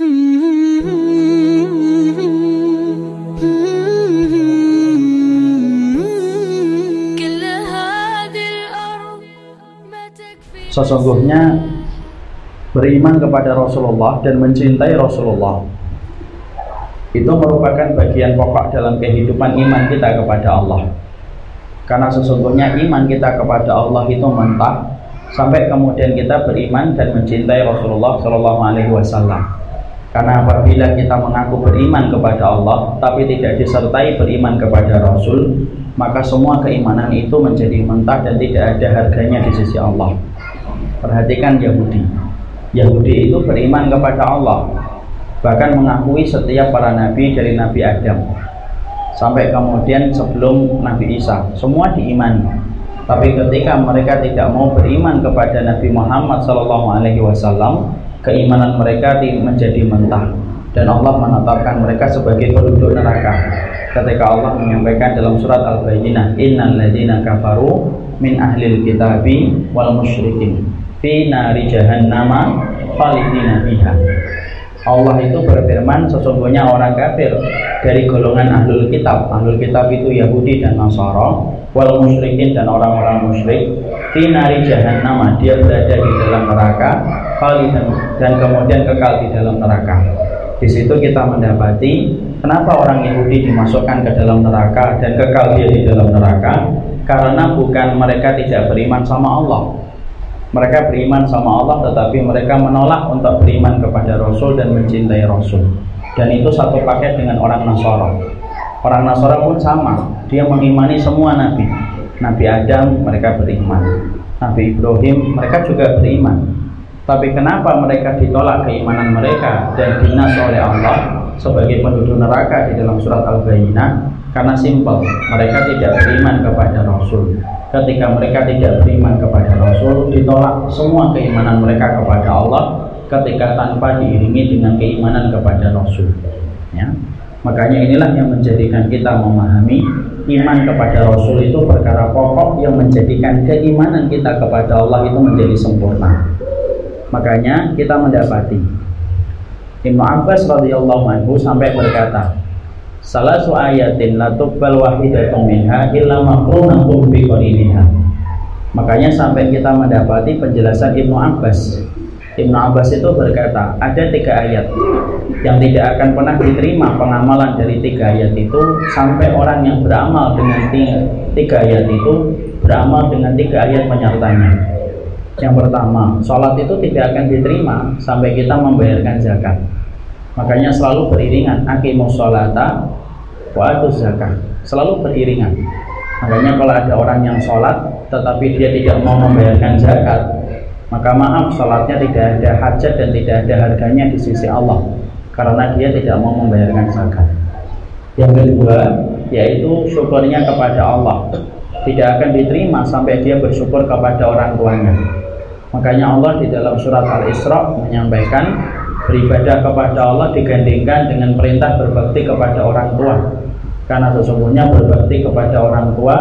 Sesungguhnya beriman kepada Rasulullah dan mencintai Rasulullah itu merupakan bagian pokok dalam kehidupan iman kita kepada Allah. Karena sesungguhnya iman kita kepada Allah itu mentah sampai kemudian kita beriman dan mencintai Rasulullah Shallallahu Alaihi Wasallam. Karena apabila kita mengaku beriman kepada Allah tapi tidak disertai beriman kepada Rasul, maka semua keimanan itu menjadi mentah dan tidak ada harganya di sisi Allah. Perhatikan Yahudi. Yahudi itu beriman kepada Allah, bahkan mengakui setiap para nabi dari Nabi Adam sampai kemudian sebelum Nabi Isa semua diimani tapi ketika mereka tidak mau beriman kepada Nabi Muhammad Wasallam keimanan mereka menjadi mentah. Dan Allah menetapkan mereka sebagai penduduk neraka. Ketika Allah menyampaikan dalam surat Al-Bayyinah innal ladzina kafaru min ahlil kitabi wal musyrikin fi nari jahannama khalidina fiha. Allah itu berfirman sesungguhnya orang kafir dari golongan ahlul kitab ahlul kitab itu Yahudi dan Nasara wal musyrikin dan orang-orang musyrik fi nari jahannam dia berada di dalam neraka dan, dan kemudian kekal di dalam neraka. Di situ kita mendapati kenapa orang Yahudi dimasukkan ke dalam neraka dan kekal dia di dalam neraka? Karena bukan mereka tidak beriman sama Allah. Mereka beriman sama Allah tetapi mereka menolak untuk beriman kepada Rasul dan mencintai Rasul. Dan itu satu paket dengan orang Nasara. Orang Nasara pun sama dia mengimani semua Nabi Nabi Adam mereka beriman. Nabi Ibrahim mereka juga beriman. Tapi kenapa mereka ditolak keimanan mereka dan dinas oleh Allah sebagai penduduk neraka di dalam surat Al-Bayyinah? Karena simpel mereka tidak beriman kepada Rasul. Ketika mereka tidak beriman kepada Rasul ditolak semua keimanan mereka kepada Allah ketika tanpa diiringi dengan keimanan kepada Rasul. Ya. Makanya inilah yang menjadikan kita memahami iman kepada Rasul itu perkara pokok yang menjadikan keimanan kita kepada Allah itu menjadi sempurna makanya kita mendapati Ibnu Abbas radhiyallahu anhu sampai berkata Salah ayatin la tuqbal wahidatun minha illa maqrunatun bi. Makanya sampai kita mendapati penjelasan Ibnu Abbas. Ibnu Abbas itu berkata, ada tiga ayat yang tidak akan pernah diterima pengamalan dari tiga ayat itu sampai orang yang beramal dengan tiga, tiga ayat itu beramal dengan tiga ayat penyertanya. Yang pertama, sholat itu tidak akan diterima sampai kita membayarkan zakat. Makanya selalu beriringan aqimus sholata wa zakat. Selalu beriringan. Makanya kalau ada orang yang sholat tetapi dia tidak mau membayarkan zakat, maka maaf sholatnya tidak ada hajat dan tidak ada harganya di sisi Allah karena dia tidak mau membayarkan zakat. Yang kedua yaitu syukurnya kepada Allah tidak akan diterima sampai dia bersyukur kepada orang tuanya. Makanya Allah di dalam surat Al-Isra menyampaikan beribadah kepada Allah digandingkan dengan perintah berbakti kepada orang tua karena sesungguhnya berbakti kepada orang tua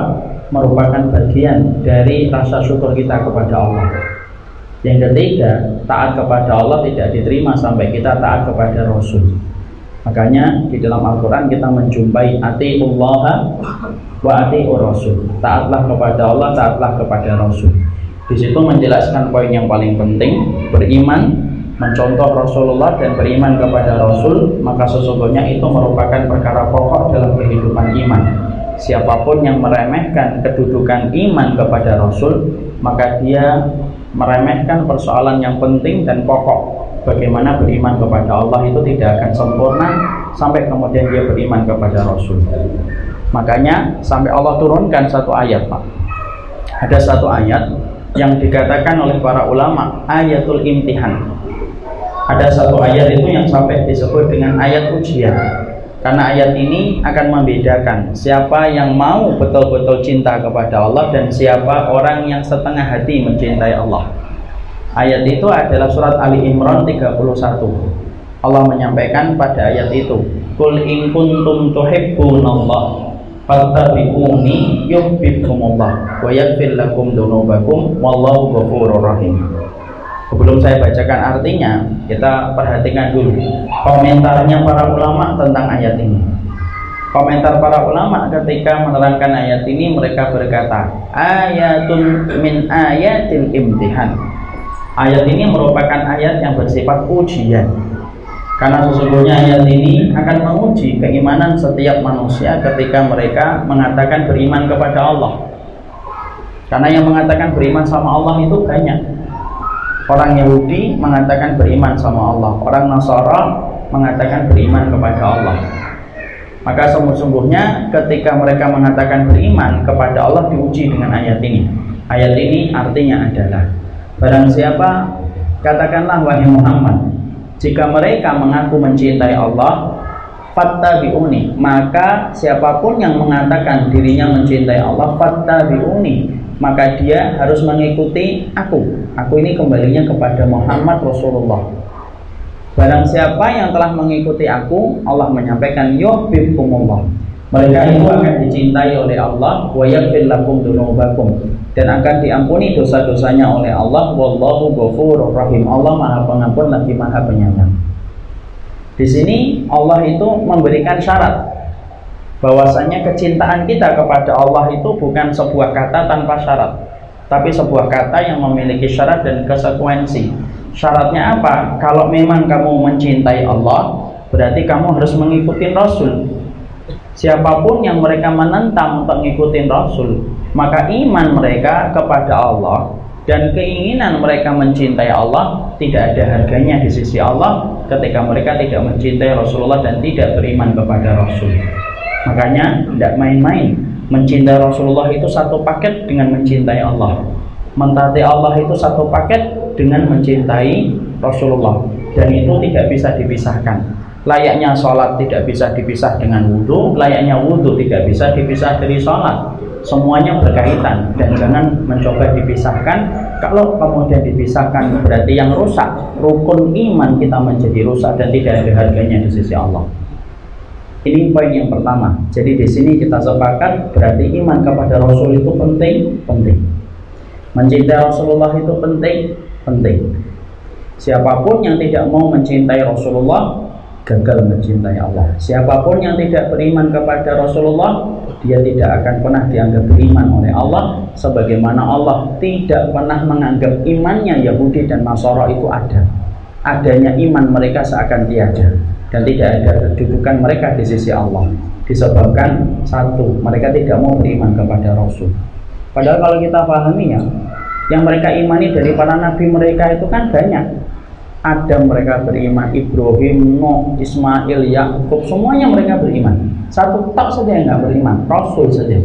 merupakan bagian dari rasa syukur kita kepada Allah yang ketiga taat kepada Allah tidak diterima sampai kita taat kepada Rasul. Makanya di dalam Al-Quran kita menjumpai atiullah wa atiur Rasul. Taatlah kepada Allah taatlah kepada Rasul. Di situ menjelaskan poin yang paling penting beriman mencontoh Rasulullah dan beriman kepada Rasul maka sesungguhnya itu merupakan perkara pokok dalam kehidupan iman. Siapa pun yang meremehkan kedudukan iman kepada Rasul maka dia meremehkan persoalan yang penting dan pokok. Bagaimana beriman kepada Allah itu tidak akan sempurna sampai kemudian dia beriman kepada Rasul. Makanya sampai Allah turunkan satu ayat Pak. Ada satu ayat yang dikatakan oleh para ulama ayatul imtihan. Ada satu ayat itu yang sampai disebut dengan ayat ujian karena ayat ini akan membedakan siapa yang mau betul-betul cinta kepada Allah dan siapa orang yang setengah hati mencintai Allah. Ayat itu adalah surat Ali Imran 31 Allah menyampaikan pada ayat itu Kul in kuntum tuhibbunallah fattabi'uni yuhibbukumullah wa yaghfir lakum dunubakum wallahu ghafurur rahim Sebelum saya bacakan artinya, kita perhatikan dulu komentarnya para ulama tentang ayat ini. Komentar para ulama ketika menerangkan ayat ini mereka berkata, ayatun min ayatil imtihan. Ayat ini merupakan ayat yang bersifat ujian. Karena sesungguhnya ayat ini akan menguji keimanan setiap manusia ketika mereka mengatakan beriman kepada Allah. Karena yang mengatakan beriman sama Allah itu banyak Orang Yahudi mengatakan beriman sama Allah, orang Nasara mengatakan beriman kepada Allah. Maka sungguh-sungguhnya ketika mereka mengatakan beriman kepada Allah diuji dengan ayat ini. Ayat ini artinya adalah barang siapa katakanlah wahai Muhammad, jika mereka mengaku mencintai Allah, fattabi'uni, maka siapa pun yang mengatakan dirinya mencintai Allah, fattabi'uni, maka dia harus mengikuti aku. Aku ini kembalinya kepada Muhammad Rasulullah. Barang siapa yang telah mengikuti aku, Allah menyampaikan yuhibbukumullah. Mereka itu akan dicintai oleh Allah wa yaghfir lakum dzunubakum dan akan diampuni dosa-dosanya oleh Allah wallahu ghafurur rahim. Allah Maha Pengampun lagi Maha Penyayang. Di sini Allah itu memberikan syarat bahwasanya kecintaan kita kepada Allah itu bukan sebuah kata tanpa syarat tapi sebuah kata yang memiliki syarat dan konsekuensi. Syaratnya apa? kalau memang kamu mencintai Allah berarti kamu harus mengikuti Rasul. Siapa pun yang mereka menentang untuk mengikuti Rasul maka iman mereka kepada Allah dan keinginan mereka mencintai Allah tidak ada harganya di sisi Allah ketika mereka tidak mencintai Rasulullah dan tidak beriman kepada Rasul Makanya tidak main-main. Mencintai Rasulullah itu satu paket dengan mencintai Allah. Mentaati Allah itu satu paket dengan mencintai Rasulullah. Dan itu tidak bisa dipisahkan. Layaknya sholat tidak bisa dipisah dengan wudhu, layaknya wudhu tidak bisa dipisah dari sholat. Semuanya berkaitan dan jangan mencoba dipisahkan. Kalau kemudian dipisahkan berarti yang rusak, rukun iman kita menjadi rusak dan tidak ada harganya di sisi Allah. Ini poin yang pertama. Jadi di sini kita sepakat berarti iman kepada Rasul itu penting, penting. Mencintai Rasulullah itu penting, penting. Siapa pun yang tidak mau mencintai Rasulullah gagal mencintai Allah. Siapa pun yang tidak beriman kepada Rasulullah, dia tidak akan pernah dianggap beriman oleh Allah sebagaimana Allah tidak pernah menganggap imannya Yahudi dan Nasara itu ada. Adanya iman mereka seakan tiada dan tidak ada kedudukan mereka di sisi Allah. Disebabkan satu mereka tidak mau beriman kepada Rasul. Padahal kalau kita pahami ya yang mereka imani dari para nabi mereka itu kan banyak. Ada mereka beriman Ibrahim, Nuh, Ismail, Yakub semuanya mereka beriman. Satu tak saja yang nggak beriman Rasul saja.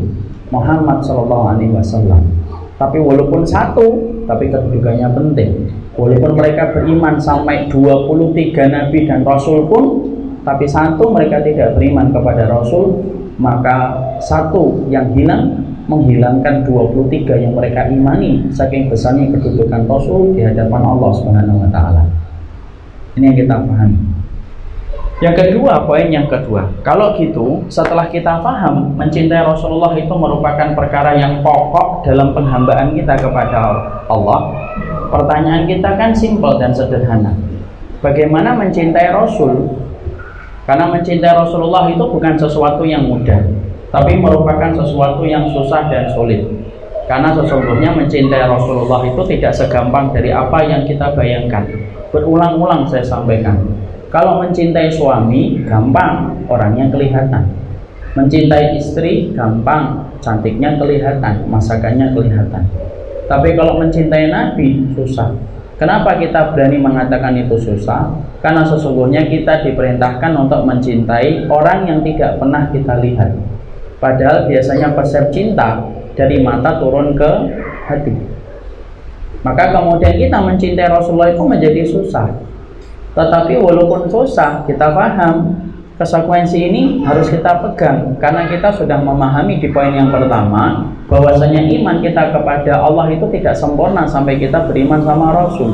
Muhammad Shallallahu Alaihi Wasallam. Tapi walaupun satu tapi kedudukannya penting Walaupun mereka beriman sampai 23 nabi dan rasul pun tapi satu mereka tidak beriman kepada rasul, maka satu yang hilang menghilangkan 23 yang mereka imani saking besarnya kedudukan rasul di hadapan Allah taala. Ini yang kita pahami. Yang kedua, poin yang kedua, kalau gitu, setelah kita paham mencintai Rasulullah itu merupakan perkara yang pokok dalam penghambaan kita kepada Allah, Pertanyaan kita kan simpel dan sederhana. Bagaimana mencintai Rasul? Karena mencintai Rasulullah itu bukan sesuatu yang mudah, tapi merupakan sesuatu yang susah dan sulit. Karena sesungguhnya mencintai Rasulullah itu tidak segampang dari apa yang kita bayangkan. Berulang-ulang saya sampaikan. Kalau mencintai suami, gampang, orangnya kelihatan. Mencintai istri, gampang, cantiknya kelihatan, masakannya kelihatan. Tapi kalau mencintai Nabi susah. Kenapa kita berani mengatakan itu susah? Karena sesungguhnya kita diperintahkan untuk mencintai orang yang tidak pernah kita lihat. Padahal biasanya persep cinta dari mata turun ke hati. Maka kemudian kita mencintai Rasulullah itu menjadi susah. Tetapi walaupun susah, kita paham konsekuensi ini harus kita pegang karena kita sudah memahami di poin yang pertama bahwasanya iman kita kepada Allah itu tidak sempurna sampai kita beriman sama Rasul.